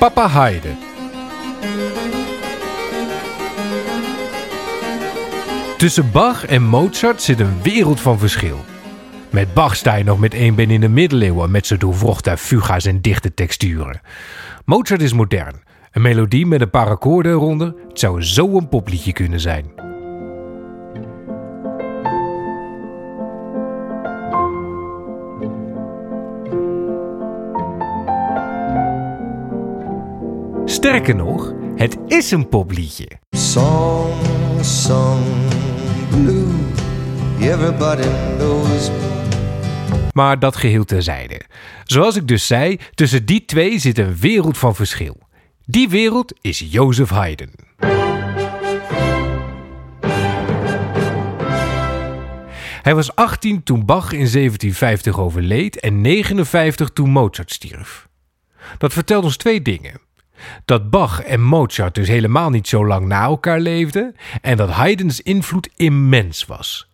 Papa Haydn. Tussen Bach en Mozart zit een wereld van verschil. Met Bach sta je nog met één been in de middeleeuwen met zijn doorwrochte fuga's en dichte texturen. Mozart is modern. Een melodie met een paar akkoorden eronder. Het zou zo een popliedje kunnen zijn. Sterker nog, het is een popliedje. Song, song, blue. Everybody knows. Maar dat geheel terzijde. Zoals ik dus zei, tussen die twee zit een wereld van verschil. Die wereld is Jozef Haydn. Hij was 18 toen Bach in 1750 overleed en 59 toen Mozart stierf. Dat vertelt ons twee dingen. Dat Bach en Mozart dus helemaal niet zo lang na elkaar leefden en dat Haydns invloed immens was.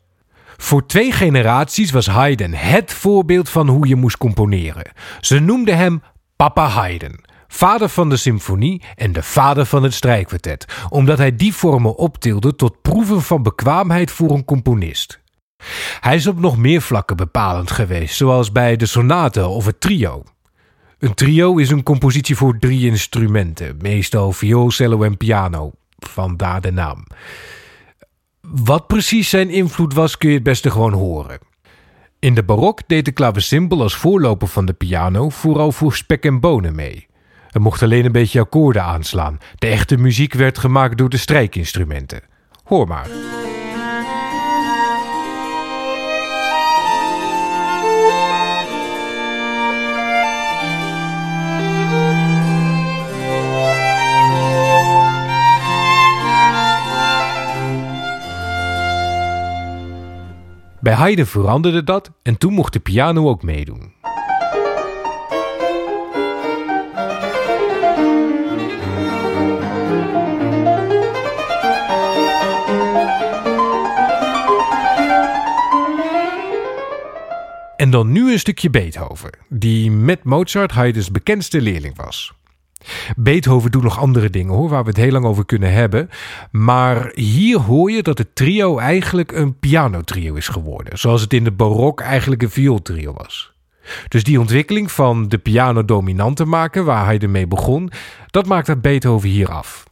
Voor twee generaties was Haydn het voorbeeld van hoe je moest componeren. Ze noemden hem Papa Haydn, vader van de symfonie en de vader van het strijkkwartet, omdat hij die vormen optilde tot proeven van bekwaamheid voor een componist. Hij is op nog meer vlakken bepalend geweest, zoals bij de sonate of het trio. Een trio is een compositie voor drie instrumenten, meestal viool, cello en piano, vandaar de naam. Wat precies zijn invloed was, kun je het beste gewoon horen. In de barok deed de klavecimbal als voorloper van de piano vooral voor spek en bonen mee. Er mocht alleen een beetje akkoorden aanslaan. De echte muziek werd gemaakt door de strijkinstrumenten. Hoor maar. Bij Haydn veranderde dat en toen mocht de piano ook meedoen. En dan nu een stukje Beethoven, die met Mozart Haydn's bekendste leerling was. Beethoven doet nog andere dingen hoor, waar we het heel lang over kunnen hebben. Maar hier hoor je dat het trio eigenlijk een pianotrio is geworden. Zoals het in de barok eigenlijk een viooltrio was. Dus die ontwikkeling van de piano dominant te maken, waar hij ermee begon, dat maakt dat Beethoven hier af.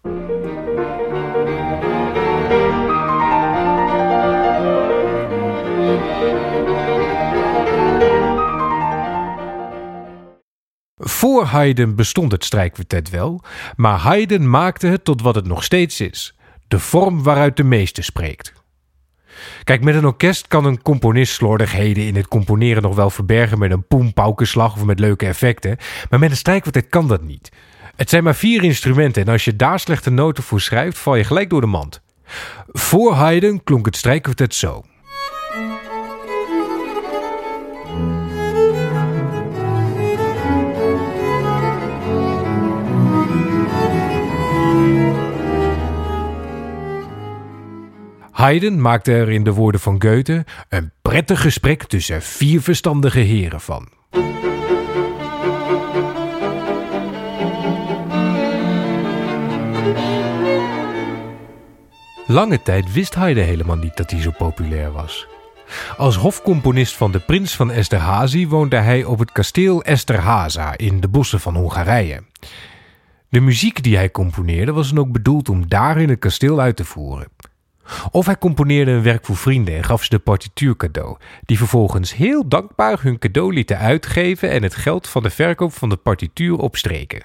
Voor Haydn bestond het strijkkwartet wel, maar Haydn maakte het tot wat het nog steeds is: de vorm waaruit de meester spreekt. Kijk, met een orkest kan een componist slordigheden in het componeren nog wel verbergen met een poempaukenslag of met leuke effecten, maar met een strijkkwartet kan dat niet. Het zijn maar vier instrumenten en als je daar slechte noten voor schrijft, val je gelijk door de mand. Voor Haydn klonk het strijkkwartet zo. Haydn maakte er in de woorden van Goethe een prettig gesprek tussen vier verstandige heren van. Lange tijd wist Haydn helemaal niet dat hij zo populair was. Als hofcomponist van de prins van Esterhazy woonde hij op het kasteel Esterhaza in de bossen van Hongarije. De muziek die hij componeerde was dan ook bedoeld om daar in het kasteel uit te voeren. Of hij componeerde een werk voor vrienden en gaf ze de partituur cadeau, die vervolgens heel dankbaar hun cadeau lieten uitgeven en het geld van de verkoop van de partituur opstreken.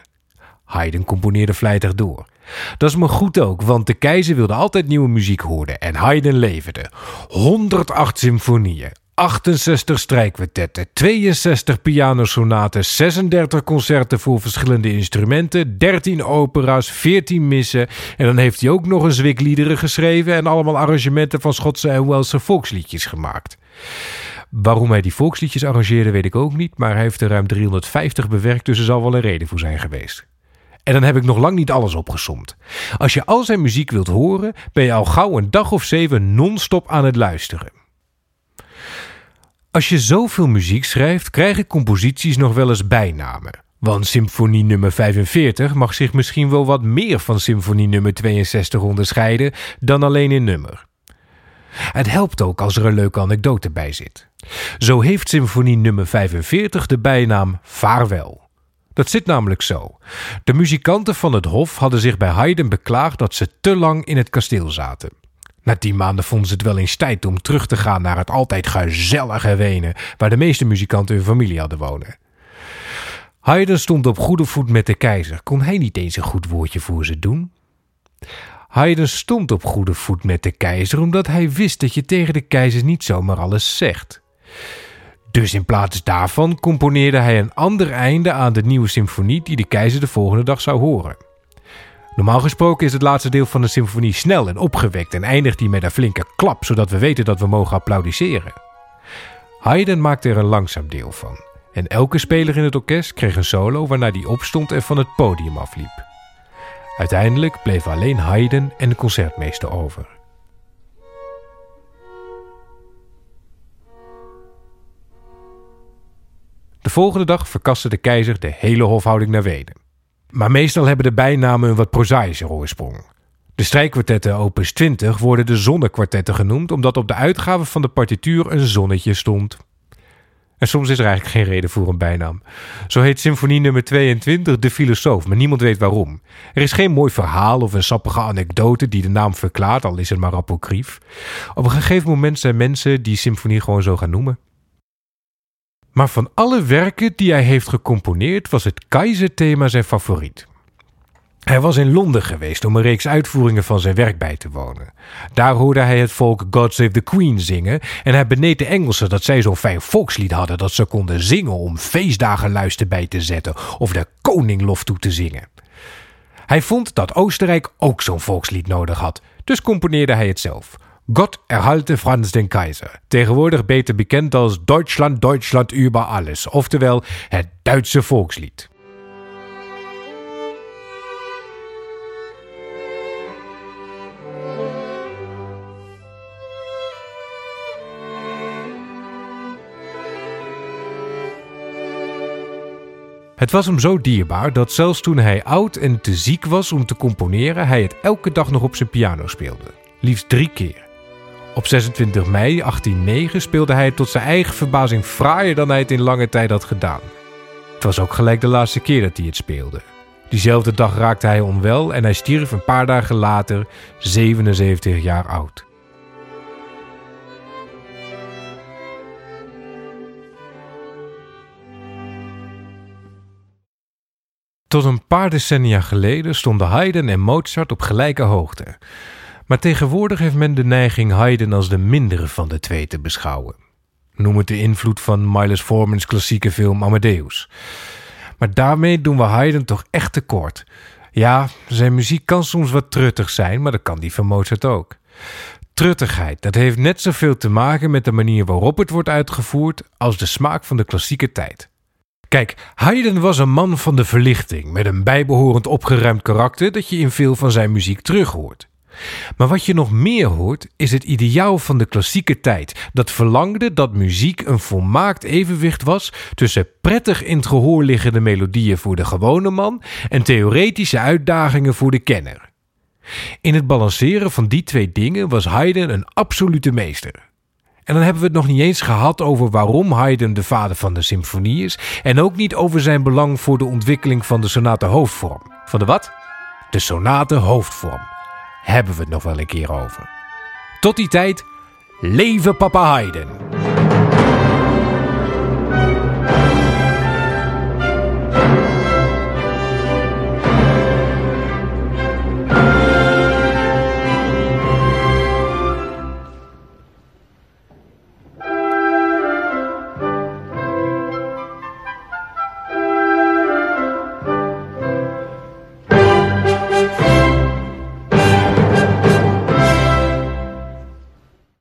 Haydn componeerde vlijtig door. Dat is me goed ook, want de keizer wilde altijd nieuwe muziek horen en Haydn leverde. 108 symfonieën, 68 strijkkwartetten, 62 pianosonaten, 36 concerten voor verschillende instrumenten, 13 opera's, 14 missen en dan heeft hij ook nog een zwikkliederen geschreven en allemaal arrangementen van Schotse en Welse volksliedjes gemaakt. Waarom hij die volksliedjes arrangeerde weet ik ook niet, maar hij heeft er ruim 350 bewerkt, dus er zal wel een reden voor zijn geweest. En dan heb ik nog lang niet alles opgesomd. Als je al zijn muziek wilt horen, ben je al gauw een dag of zeven non-stop aan het luisteren. Als je zoveel muziek schrijft, krijgen composities nog wel eens bijnamen. Want symfonie nummer 45 mag zich misschien wel wat meer van symfonie nummer 62 onderscheiden dan alleen in nummer. Het helpt ook als er een leuke anekdote bij zit. Zo heeft symfonie nummer 45 de bijnaam Vaarwel. Dat zit namelijk zo. De muzikanten van het Hof hadden zich bij Haydn beklaagd dat ze te lang in het kasteel zaten. Na tien maanden vonden ze het wel eens tijd om terug te gaan naar het altijd gezellige Wenen, waar de meeste muzikanten hun familie hadden wonen. Haydn stond op goede voet met de keizer. Kon hij niet eens een goed woordje voor ze doen? Haydn stond op goede voet met de keizer omdat hij wist dat je tegen de keizer niet zomaar alles zegt. Dus in plaats daarvan componeerde hij een ander einde aan de nieuwe symfonie die de keizer de volgende dag zou horen. Normaal gesproken is het laatste deel van de symfonie snel en opgewekt en eindigt die met een flinke klap, zodat we weten dat we mogen applaudisseren. Haydn maakte er een langzaam deel van. En elke speler in het orkest kreeg een solo waarna die opstond en van het podium afliep. Uiteindelijk bleven alleen Haydn en de concertmeester over. De volgende dag verkaste de keizer de hele hofhouding naar Wenen. Maar meestal hebben de bijnamen een wat prozaïsche oorsprong. De strijkkwartetten opus 20 worden de zonnekwartetten genoemd omdat op de uitgave van de partituur een zonnetje stond. En soms is er eigenlijk geen reden voor een bijnaam. Zo heet symfonie nummer 22 De Filosoof, maar niemand weet waarom. Er is geen mooi verhaal of een sappige anekdote die de naam verklaart, al is het maar apocrief. Op een gegeven moment zijn mensen die symfonie gewoon zo gaan noemen. Maar van alle werken die hij heeft gecomponeerd was het Keizerthema zijn favoriet. Hij was in Londen geweest om een reeks uitvoeringen van zijn werk bij te wonen. Daar hoorde hij het volk God Save the Queen zingen en hij beneed de Engelsen dat zij zo'n fijn volkslied hadden dat ze konden zingen om feestdagen luister bij te zetten of de koning lof toe te zingen. Hij vond dat Oostenrijk ook zo'n volkslied nodig had, dus componeerde hij het zelf. God erhalte Franz den Keizer, tegenwoordig beter bekend als Deutschland, Deutschland über alles, oftewel het Duitse volkslied. Het was hem zo dierbaar dat zelfs toen hij oud en te ziek was om te componeren, hij het elke dag nog op zijn piano speelde. Liefst drie keer. Op 26 mei 1809 speelde hij tot zijn eigen verbazing fraaier dan hij het in lange tijd had gedaan. Het was ook gelijk de laatste keer dat hij het speelde. Diezelfde dag raakte hij onwel en hij stierf een paar dagen later, 77 jaar oud. Tot een paar decennia geleden stonden Haydn en Mozart op gelijke hoogte. Maar tegenwoordig heeft men de neiging Haydn als de mindere van de twee te beschouwen. Noem het de invloed van Miles Forman's klassieke film Amadeus. Maar daarmee doen we Haydn toch echt tekort. Ja, zijn muziek kan soms wat truttig zijn, maar dat kan die van Mozart ook. Truttigheid, dat heeft net zoveel te maken met de manier waarop het wordt uitgevoerd als de smaak van de klassieke tijd. Kijk, Haydn was een man van de verlichting, met een bijbehorend opgeruimd karakter dat je in veel van zijn muziek terughoort. Maar wat je nog meer hoort, is het ideaal van de klassieke tijd, dat verlangde dat muziek een volmaakt evenwicht was tussen prettig in het gehoor liggende melodieën voor de gewone man en theoretische uitdagingen voor de kenner. In het balanceren van die twee dingen was Haydn een absolute meester. En dan hebben we het nog niet eens gehad over waarom Haydn de vader van de symfonie is. En ook niet over zijn belang voor de ontwikkeling van de sonate hoofdvorm. Van de wat? De sonate hoofdvorm. Hebben we het nog wel een keer over. Tot die tijd, leven Papa Haydn!